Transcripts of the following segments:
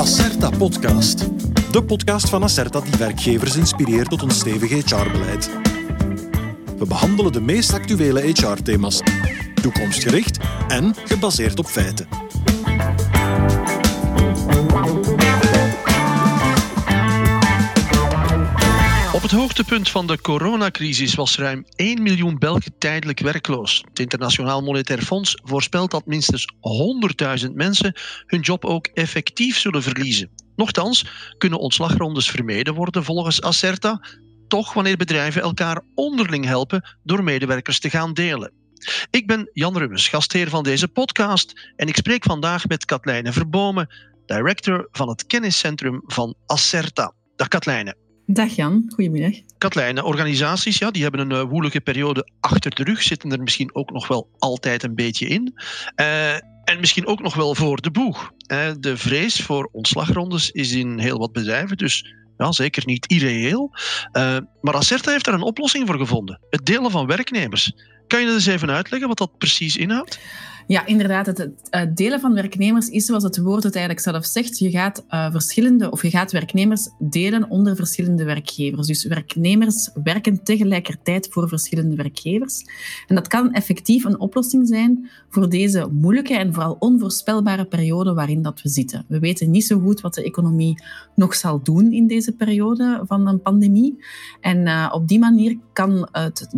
Acerta Podcast. De podcast van Acerta die werkgevers inspireert tot een stevig HR-beleid. We behandelen de meest actuele HR-thema's, toekomstgericht en gebaseerd op feiten. Op het hoogtepunt van de coronacrisis was ruim 1 miljoen Belgen tijdelijk werkloos. Het Internationaal Monetair Fonds voorspelt dat minstens 100.000 mensen hun job ook effectief zullen verliezen. Nochtans kunnen ontslagrondes vermeden worden volgens Acerta, toch wanneer bedrijven elkaar onderling helpen door medewerkers te gaan delen. Ik ben Jan Rummens, gastheer van deze podcast en ik spreek vandaag met Katlijne Verbomen, director van het kenniscentrum van Acerta. Dag Katlijne. Dag Jan, goedemiddag. Katlijne, organisaties ja, die hebben een uh, woelige periode achter de rug, zitten er misschien ook nog wel altijd een beetje in. Uh, en misschien ook nog wel voor de boeg. Uh, de vrees voor ontslagrondes is in heel wat bedrijven, dus ja, zeker niet irreëel. maar Acerta heeft daar een oplossing voor gevonden: het delen van werknemers. Kan je dat eens even uitleggen wat dat precies inhoudt? Ja, inderdaad. Het, het, delen van werknemers is zoals het woord het eigenlijk zelf zegt. Je gaat uh, verschillende of je gaat werknemers delen onder verschillende werkgevers. Dus werknemers werken tegelijkertijd voor verschillende werkgevers. En dat kan effectief een oplossing zijn voor deze moeilijke en vooral onvoorspelbare periode waarin dat we zitten. We weten niet zo goed wat de economie nog zal doen in deze periode van een pandemie. En uh, op die manier kan het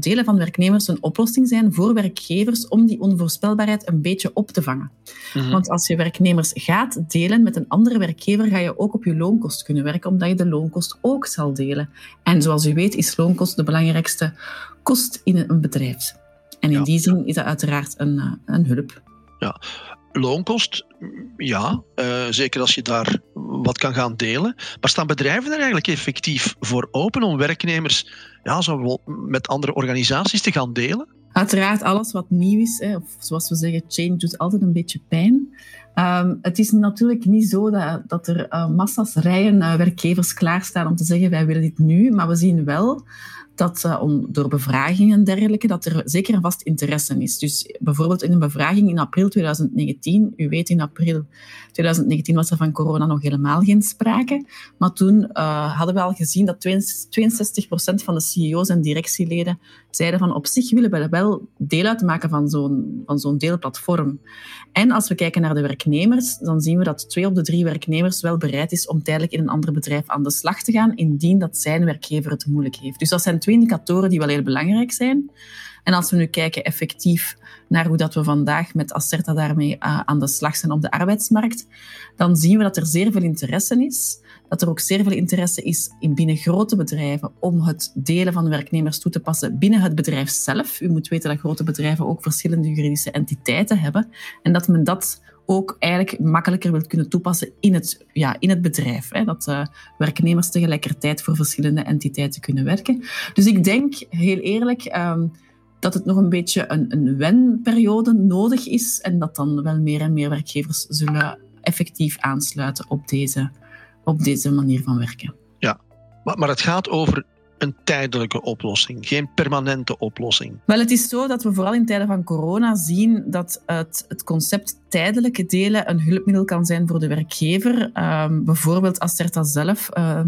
delen van werknemers een oplossing zijn voor werkgevers om die onvoorspelbaarheid een beetje op te vangen. Mm-hmm. Want als je werknemers gaat delen met een andere werkgever, ga je ook op je loonkost kunnen werken, omdat je de loonkost ook zal delen. En zoals u weet is loonkost de belangrijkste kost in een bedrijf. En in ja. die zin is dat uiteraard een, een hulp. Ja, loonkost, ja, uh, zeker als je daar wat kan gaan delen. Maar staan bedrijven er eigenlijk effectief voor open om werknemers ja, zo met andere organisaties te gaan delen? Uiteraard, alles wat nieuw is, hè, of zoals we zeggen, change doet altijd een beetje pijn. Um, het is natuurlijk niet zo dat, dat er uh, massa's rijen werkgevers klaarstaan om te zeggen wij willen dit nu, maar we zien wel dat uh, om, door bevragingen en dergelijke, dat er zeker een vast interesse is. Dus bijvoorbeeld in een bevraging in april 2019, u weet in april 2019 was er van corona nog helemaal geen sprake, maar toen uh, hadden we al gezien dat 62% van de CEO's en directieleden zeiden van op zich willen we wel deel uitmaken van zo'n, van zo'n deelplatform. En als we kijken naar de werknemers, dan zien we dat twee op de drie werknemers wel bereid is om tijdelijk in een ander bedrijf aan de slag te gaan, indien dat zijn werkgever het moeilijk heeft. Dus dat zijn twee indicatoren die wel heel belangrijk zijn. En als we nu kijken effectief naar hoe dat we vandaag met Acerta daarmee uh, aan de slag zijn op de arbeidsmarkt, dan zien we dat er zeer veel interesse is. Dat er ook zeer veel interesse is in binnen grote bedrijven om het delen van werknemers toe te passen binnen het bedrijf zelf. U moet weten dat grote bedrijven ook verschillende juridische entiteiten hebben. En dat men dat ook eigenlijk makkelijker wilt kunnen toepassen in het, ja, in het bedrijf. Hè, dat uh, werknemers tegelijkertijd voor verschillende entiteiten kunnen werken. Dus ik denk, heel eerlijk, um, dat het nog een beetje een, een wenperiode nodig is en dat dan wel meer en meer werkgevers zullen effectief aansluiten op deze, op deze manier van werken. Ja, maar, maar het gaat over een tijdelijke oplossing, geen permanente oplossing. Wel, het is zo dat we vooral in tijden van corona zien dat het, het concept tijdelijke delen een hulpmiddel kan zijn voor de werkgever. Um, bijvoorbeeld Acerta zelf uh,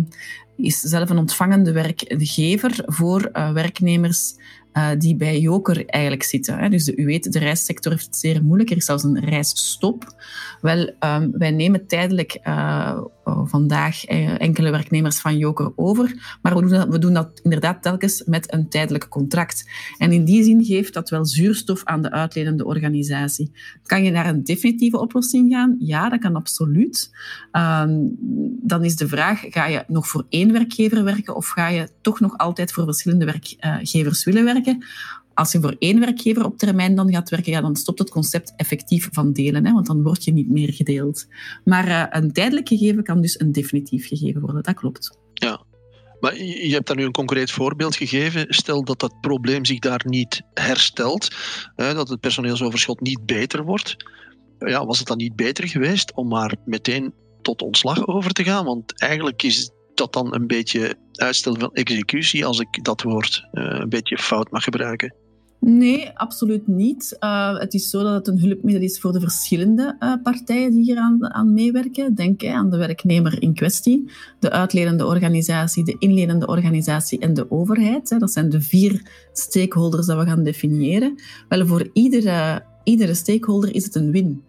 is zelf een ontvangende werkgever voor uh, werknemers uh, die bij Joker eigenlijk zitten. Hè. Dus u weet, de reissector heeft het zeer moeilijk. Er is zelfs een reisstop. Wel, um, wij nemen tijdelijk uh, vandaag uh, enkele werknemers van Joker over, maar we doen, dat, inderdaad telkens met een tijdelijk contract. En in die zin geeft dat wel zuurstof aan de uitledende organisatie. Kan je naar een definitieve oplossing gaan? Ja, dat kan absoluut. Um, dan is de vraag, ga je nog voor één werkgever werken of ga je toch nog altijd voor verschillende werkgevers willen werken? Als je voor één werkgever op termijn dan gaat werken, ja, dan stopt het concept effectief van delen, hè, want dan word je niet meer gedeeld. Maar uh, een tijdelijk gegeven kan dus een definitief gegeven worden, dat klopt. Ja, maar je hebt daar nu een concreet voorbeeld gegeven. Stel dat dat probleem zich daar niet herstelt, hè, dat het personeelsoverschot niet beter wordt. Ja, was het dan niet beter geweest om maar meteen tot ontslag over te gaan? Want eigenlijk is dat dan een beetje uitstel van executie, als ik dat woord uh, een beetje fout mag gebruiken? Nee, absoluut niet. Uh, het is zo dat het een hulpmiddel is voor de verschillende uh, partijen die hier aan, aan meewerken. Denk hè, aan de werknemer in kwestie, de uitledende organisatie, de inledende organisatie en de overheid. Hè. Dat zijn de vier stakeholders dat we gaan definiëren. Wel, voor iedere, iedere stakeholder is het een win.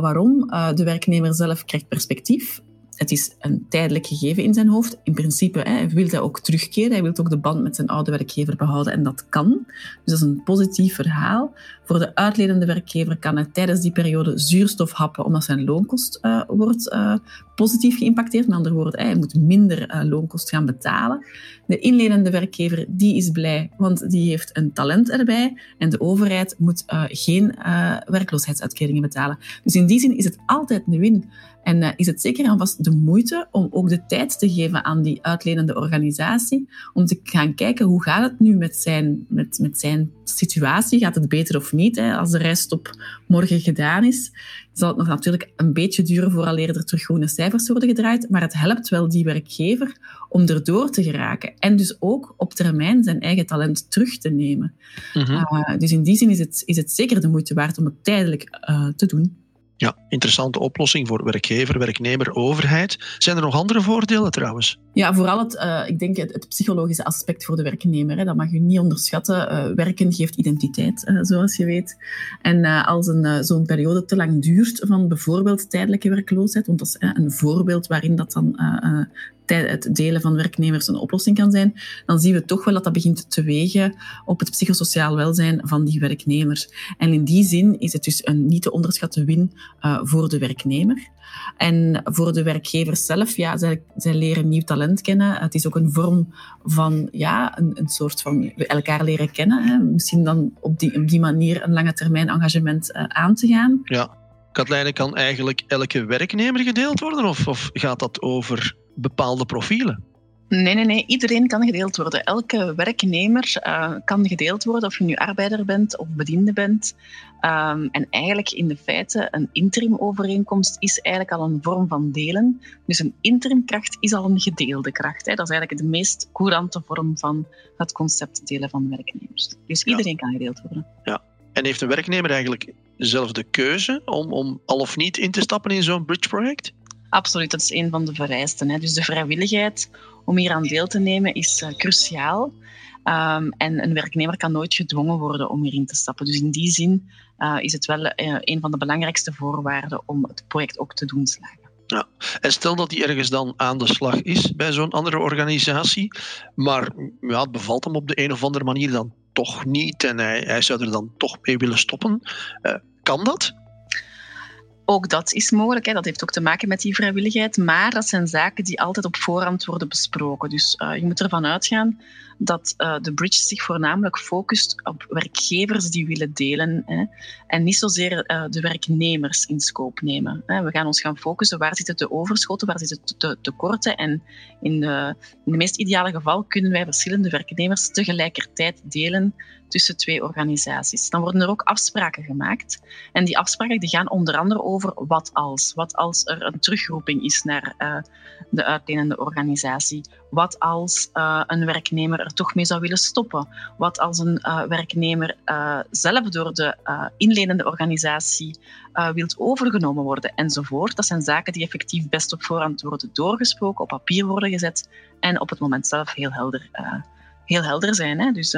Waarom? de werknemer zelf krijgt perspectief het is een tijdelijk gegeven in zijn hoofd. In principe hè, wil hij ook terugkeren. Hij wil ook de band met zijn oude werkgever behouden en dat kan. Dus dat is een positief verhaal. Voor de uitledende werkgever kan hij tijdens die periode zuurstof happen omdat zijn loonkost uh, wordt uh, positief geïmpacteerd. Met andere woorden, hij moet minder uh, loonkost gaan betalen. De inledende werkgever die is blij, want die heeft een talent erbij. En de overheid moet geen werkloosheidsuitkeringen betalen. Dus in die zin is het altijd een win. En is het zeker en vast de moeite om ook de tijd te geven aan die uitlenende organisatie, om te gaan kijken hoe gaat het nu met zijn, met, met zijn situatie, gaat het beter of niet? Hè? Als de rijstop morgen gedaan is, zal het nog natuurlijk een beetje duren vooraleer er terug groene cijfers worden gedraaid, maar het helpt wel die werkgever om erdoor te geraken en dus ook op termijn zijn eigen talent terug te nemen. Mm -hmm. uh, dus in die zin is het, is het zeker de moeite waard om het tijdelijk uh, te doen. Ja, interessante oplossing voor werkgever, werknemer, overheid. Zijn er nog andere voordelen trouwens? Ja, vooral het, uh, ik denk het, psychologische aspect voor de werknemer. Hè. Dat mag je niet onderschatten. Uh, werken geeft identiteit, uh, zoals je weet. En als een, zo'n periode te lang duurt van bijvoorbeeld tijdelijke werkloosheid, want dat is een voorbeeld waarin dat dan het delen van werknemers een oplossing kan zijn, dan zien we toch wel dat dat begint te wegen op het psychosociaal welzijn van die werknemers. En in die zin is het dus een niet te onderschatte win uh, voor de werknemer. En voor de werkgevers zelf, ja, zij, leren nieuw talent kennen. Het is ook een vorm van, ja, een, een soort van elkaar leren kennen. Hè. Misschien dan op die, op die manier een lange termijn engagement uh, aan te gaan. Ja. Katlijne, kan eigenlijk elke werknemer gedeeld worden? Of, of gaat dat over bepaalde profielen? Nee, nee, nee. Iedereen kan gedeeld worden. Elke werknemer uh, kan gedeeld worden, of je nu arbeider bent of bediende bent. Um, en eigenlijk in de feite, een interimovereenkomst is eigenlijk al een vorm van delen. Dus een interimkracht is al een gedeelde kracht. Hè. Dat is eigenlijk de meest courante vorm van het concept delen van werknemers. Dus iedereen ja. kan gedeeld worden. Ja. En heeft een werknemer eigenlijk zelf de keuze om, om al of niet in te stappen in zo'n bridge-project? Absoluut, dat is een van de vereisten. Hè. Dus de vrijwilligheid om hier aan deel te nemen is uh, cruciaal. Um, en een werknemer kan nooit gedwongen worden om hierin te stappen. Dus in die zin uh, is het wel uh, een van de belangrijkste voorwaarden om het project ook te doen slagen. Ja. En stel dat hij ergens dan aan de slag is bij zo'n andere organisatie, maar ja, het bevalt hem op de een of andere manier dan toch niet en hij, hij zou er dan toch mee willen stoppen. kan dat? Ook dat is mogelijk. Hè. Dat heeft ook te maken met die vrijwilligheid. Maar dat zijn zaken die altijd op voorhand worden besproken. Dus uh, je moet ervan uitgaan dat uh, de bridge zich voornamelijk focust op werkgevers die willen delen. Hè, en niet zozeer uh, de werknemers in scope nemen. Hè. We gaan ons gaan focussen waar zitten de overschotten, waar zitten de tekorten. En in de, in de meest ideale geval kunnen wij verschillende werknemers tegelijkertijd delen tussen twee organisaties. Dan worden er ook afspraken gemaakt. En die afspraken die gaan onder andere over wat als. Wat als er een terugroeping is naar uh, de uitlenende organisatie. Wat als uh, een werknemer er toch mee zou willen stoppen? Wat als een uh, werknemer zelf door de inlenende organisatie wilt overgenomen worden enzovoort. Dat zijn zaken die effectief best op voorhand worden doorgesproken, op papier worden gezet en op het moment zelf heel helder, heel helder zijn. Hè? Dus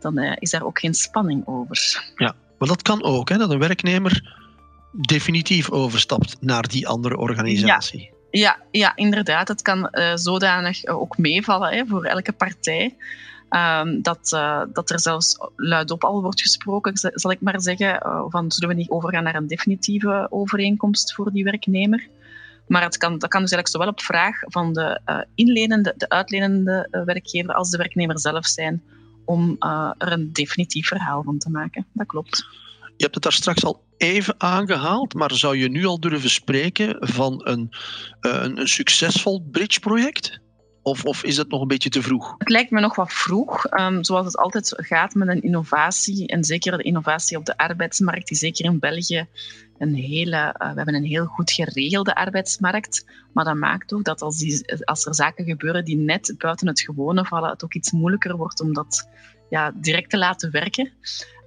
dan is daar ook geen spanning over. Ja, maar dat kan ook, hè, dat een werknemer definitief overstapt naar die andere organisatie. Ja. Ja, ja, inderdaad. Het kan uh, zodanig ook meevallen hè, voor elke partij. Um, dat, uh, dat er zelfs luidop al wordt gesproken, zal ik maar zeggen, van zullen we niet overgaan naar een definitieve overeenkomst voor die werknemer. Maar het kan, dat kan dus eigenlijk zowel op vraag van de inlenende, de uitlenende werkgever als de werknemer zelf zijn om er een definitief verhaal van te maken. Dat klopt. Je hebt het daar straks al even aangehaald, maar zou je nu al durven spreken van een, uh, een, een succesvol bridge-project? Of, of, is het nog een beetje te vroeg? Het lijkt me nog wat vroeg. Um, zoals het altijd gaat met een innovatie, en zeker de innovatie op de arbeidsmarkt, die zeker in België een hele, uh, we hebben een heel goed geregelde arbeidsmarkt. Maar dat maakt ook dat als, die, als er zaken gebeuren die net buiten het gewone vallen, het ook iets moeilijker wordt om dat ja, direct te laten werken.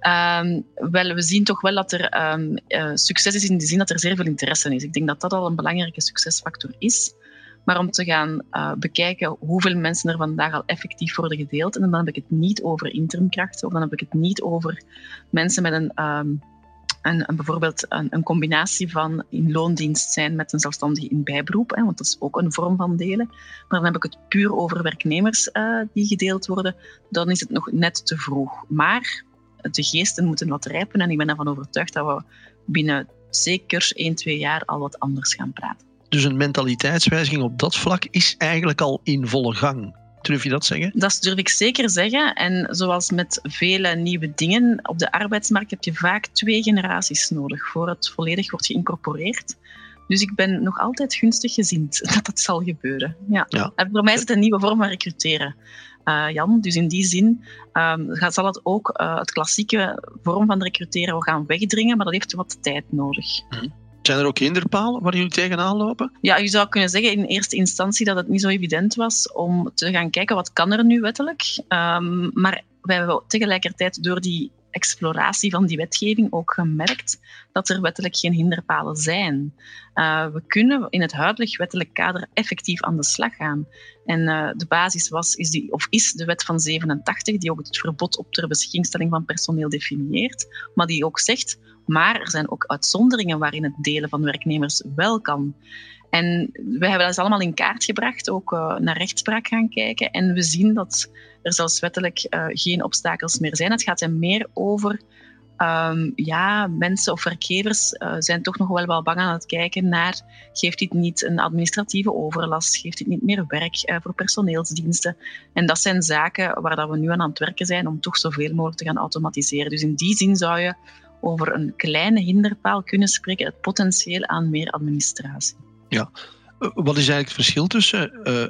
Um, wel, we zien toch wel dat er um, uh, succes is in de zin dat er zeer veel interesse is. Ik denk dat dat al een belangrijke succesfactor is. Maar om te gaan uh, bekijken hoeveel mensen er vandaag al effectief worden gedeeld, en dan heb ik het niet over interimkrachten, of dan heb ik het niet over mensen met een, um, een bijvoorbeeld een, een, combinatie van in loondienst zijn met een zelfstandige in bijberoep, hè, want dat is ook een vorm van delen. Maar dan heb ik het puur over werknemers uh, die gedeeld worden, dan is het nog net te vroeg. Maar de geesten moeten wat rijpen en ik ben ervan overtuigd dat we binnen zeker 1, 2 jaar al wat anders gaan praten. Dus een mentaliteitswijziging op dat vlak is eigenlijk al in volle gang. Durf je dat zeggen? Dat durf ik zeker zeggen. En zoals met vele nieuwe dingen op de arbeidsmarkt heb je vaak twee generaties nodig voor het volledig wordt geïncorporeerd. Dus ik ben nog altijd gunstig gezind dat dat zal gebeuren. Ja. ja. En voor mij is het een nieuwe vorm van recruteren. Uh, Jan. Dus in die zin um, zal het ook uh, het klassieke vorm van recruteren gaan wegdringen, maar dat heeft wat tijd nodig. Hmm. Zijn er ook hinderpalen waar jullie tegenaan lopen? Ja, je zou kunnen zeggen in eerste instantie dat het niet zo evident was om te gaan kijken wat kan er nu wettelijk. Um, maar wij hebben tegelijkertijd door die exploratie van die wetgeving ook gemerkt dat er wettelijk geen hinderpalen zijn. Uh, we kunnen in het huidig wettelijk kader effectief aan de slag gaan. En uh, de basis was, is, die, of is de wet van 87, die ook het verbod op ter beschikking van personeel definieert, maar die ook zegt, maar er zijn ook uitzonderingen waarin het delen van werknemers wel kan. En we hebben dat allemaal in kaart gebracht, ook uh, naar rechtspraak gaan kijken. En we zien dat er zelfs wettelijk uh, geen obstakels meer zijn. Het gaat er meer over um, ja, mensen of werkgevers uh, zijn toch nog wel wel bang aan het kijken naar geeft dit niet een administratieve overlast, geeft dit niet meer werk voor personeelsdiensten. En dat zijn zaken waar dat we nu aan aan het werken zijn om toch zoveel mogelijk te gaan automatiseren. Dus in die zin zou je over een kleine hinderpaal kunnen spreken, het potentieel aan meer administratie. Ja, wat is eigenlijk het verschil tussen uh,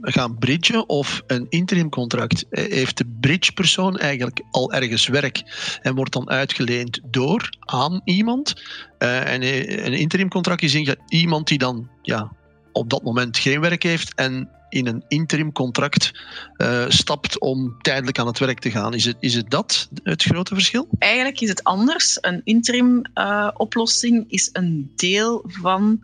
gaan bridgen of een interimcontract? Heeft de bridgepersoon eigenlijk al ergens werk en wordt dan uitgeleend door aan iemand? En een interimcontract is iemand die dan ja, op dat moment geen werk heeft en in een interimcontract uh, stapt om tijdelijk aan het werk te gaan. Is het, is het dat het grote verschil? Eigenlijk is het anders. Een interim oplossing is een deel van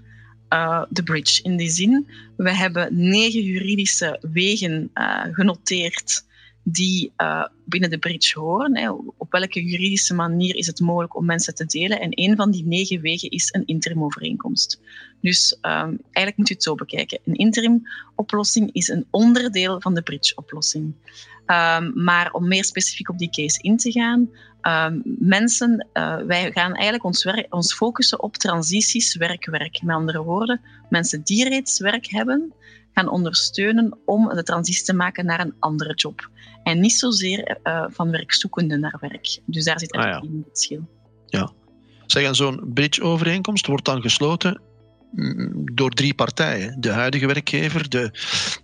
de bridge. In die zin, we hebben negen juridische wegen uh, genoteerd die uh, binnen de bridge horen. Hè. Op welke juridische manier is het mogelijk om mensen te delen? En een van die negen wegen is een interimovereenkomst. Dus um, eigenlijk moet je het zo bekijken. Een interim-oplossing is een onderdeel van de bridge-oplossing. Um, maar om meer specifiek op die case in te gaan, um, mensen, uh, wij gaan eigenlijk ons, werk, ons focussen op transities werk-werk. Met andere woorden, mensen die reeds werk hebben, gaan ondersteunen om de transitie te maken naar een andere job. En niet zozeer uh, van werkzoekende naar werk. Dus daar zit echt ah, ja. een verschil. Ja. Zeg, en zo'n bridge-overeenkomst wordt dan gesloten door drie partijen. De huidige werkgever, de,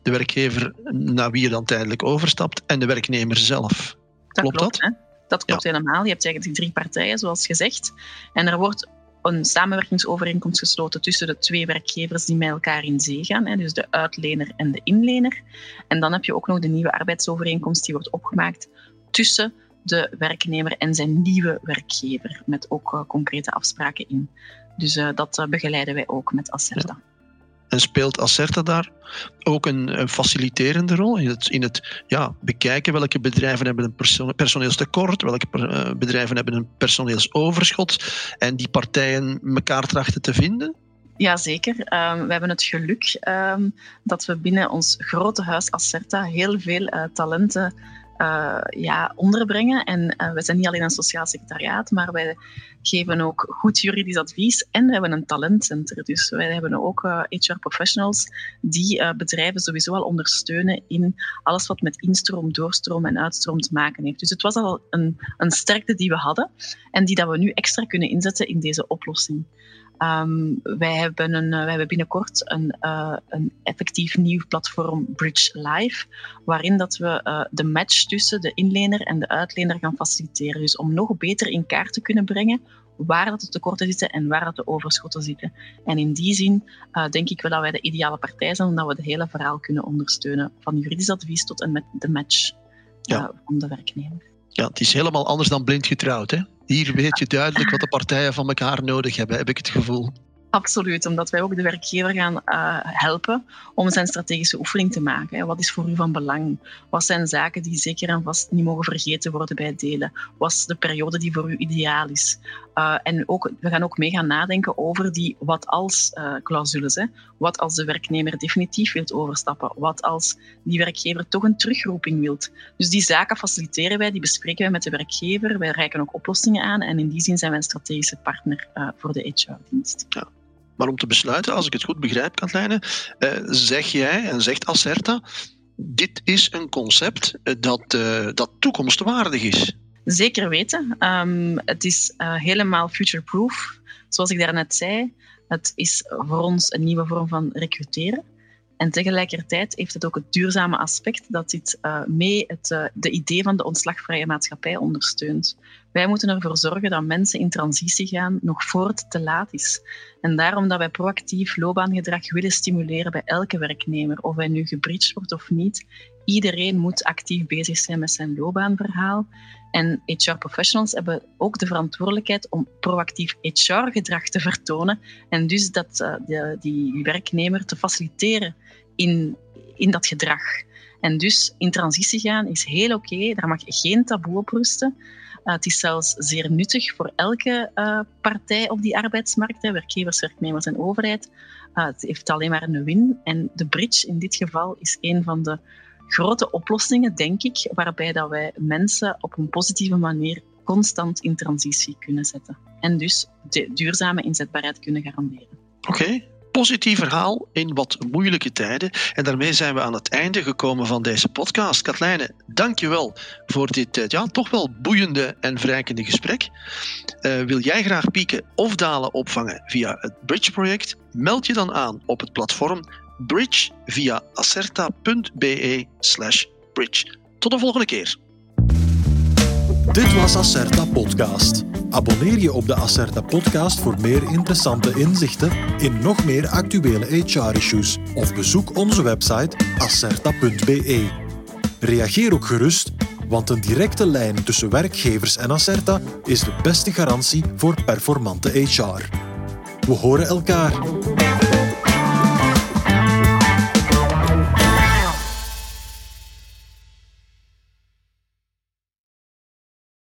de werkgever naar wie je dan tijdelijk overstapt en de werknemer zelf. Dat klopt, klopt dat? Dat klopt ja. helemaal. Je hebt eigenlijk drie partijen, zoals gezegd. En er wordt een samenwerkingsovereenkomst gesloten tussen de twee werkgevers die met elkaar in zee gaan, hè, dus de uitlener en de inlener. En dan heb je ook nog de nieuwe arbeidsovereenkomst die wordt opgemaakt tussen de werknemer en zijn nieuwe werkgever, met ook uh, concrete afspraken in. Dus uh, dat uh, begeleiden wij ook met Acerta. Ja. En speelt Acerta daar ook een, een, faciliterende rol in het, in het ja, bekijken welke bedrijven hebben een perso personeelstekort, welke per, bedrijven hebben een personeelsoverschot en die partijen elkaar trachten te vinden? Jazeker. Um, we hebben het geluk um, dat we binnen ons grote huis Acerta heel veel uh, talenten uh, ja, onderbrengen. En uh, we zijn niet alleen een sociaal secretariaat, maar wij geven ook goed juridisch advies en we hebben een talentcenter. Dus wij hebben ook HR professionals die bedrijven sowieso al ondersteunen in alles wat met instroom, doorstroom en uitstroom te maken heeft. Dus het was al een, een sterkte die we hadden en die dat we nu extra kunnen inzetten in deze oplossing. Um, wij, hebben een, wij hebben binnenkort een, uh, een effectief nieuw platform Bridge Live, waarin dat we uh, de match tussen de inlener en de uitlener gaan faciliteren. Dus om nog beter in kaart te kunnen brengen waar dat de tekorten zitten en waar dat de overschotten zitten. En in die zin uh, denk ik wel dat wij de ideale partij zijn, omdat we het hele verhaal kunnen ondersteunen, van juridisch advies tot en met de match ja. van de werknemer. Ja, het is helemaal anders dan blind getrouwd. Hè? Hier weet je duidelijk wat de partijen van elkaar nodig hebben, heb ik het gevoel. Absoluut, omdat wij ook de werkgever gaan uh, helpen om zijn strategische oefening te maken. Wat is voor u van belang? Wat zijn zaken die zeker en vast niet mogen vergeten worden bij het delen? Wat is de periode die voor u ideaal is? Uh, en ook, we gaan ook mee gaan nadenken over die wat-als-clausules. Uh, wat als de werknemer definitief wilt overstappen? Wat als die werkgever toch een terugroeping wilt? Dus die zaken faciliteren wij, die bespreken wij met de werkgever. Wij reiken ook oplossingen aan en in die zin zijn wij een strategische partner voor de HR-dienst. Ja. Maar om te besluiten, als ik het goed begrijp, Katlijne, uh, zeg jij en zegt Acerta, dit is een concept dat, uh, dat toekomstwaardig is. Zeker weten. Um, het is helemaal future-proof. Zoals ik daarnet zei, het is voor ons een nieuwe vorm van recruteren. En tegelijkertijd heeft het ook het duurzame aspect dat dit mee het de idee van de ontslagvrije maatschappij ondersteunt. Wij moeten ervoor zorgen dat mensen in transitie gaan nog voor het te laat is. En daarom dat wij proactief loopbaangedrag willen stimuleren bij elke werknemer, of hij nu gebridged wordt of niet. Iedereen moet actief bezig zijn met zijn loopbaanverhaal. En HR-professionals hebben ook de verantwoordelijkheid om proactief HR-gedrag te vertonen en dus dat, uh, de, die werknemer te faciliteren in, in dat gedrag. En dus in transitie gaan is heel oké, daar mag geen taboe op rusten. Uh, het is zelfs zeer nuttig voor elke uh, partij op die arbeidsmarkt, hè, werkgevers, werknemers en overheid. Uh, het heeft alleen maar een win. En de bridge in dit geval is een van de grote oplossingen, denk ik, waarbij dat wij mensen op een positieve manier constant in transitie kunnen zetten. En dus de duurzame inzetbaarheid kunnen garanderen. Oké. Positief verhaal in wat moeilijke tijden. En daarmee zijn we aan het einde gekomen van deze podcast. Katlijne, dank je wel voor dit ja, toch wel boeiende en verrijkende gesprek. Uh, wil jij graag pieken of dalen opvangen via het Bridge-project? Meld je dan aan op het platform Bridge via acerta.be bridge. Tot de volgende keer. Dit was Acerta Podcast. Abonneer je op de Acerta Podcast voor meer interessante inzichten in nog meer actuele HR-issues of bezoek onze website acerta.be. Reageer ook gerust, want een directe lijn tussen werkgevers en Acerta is de beste garantie voor performante HR. We horen elkaar.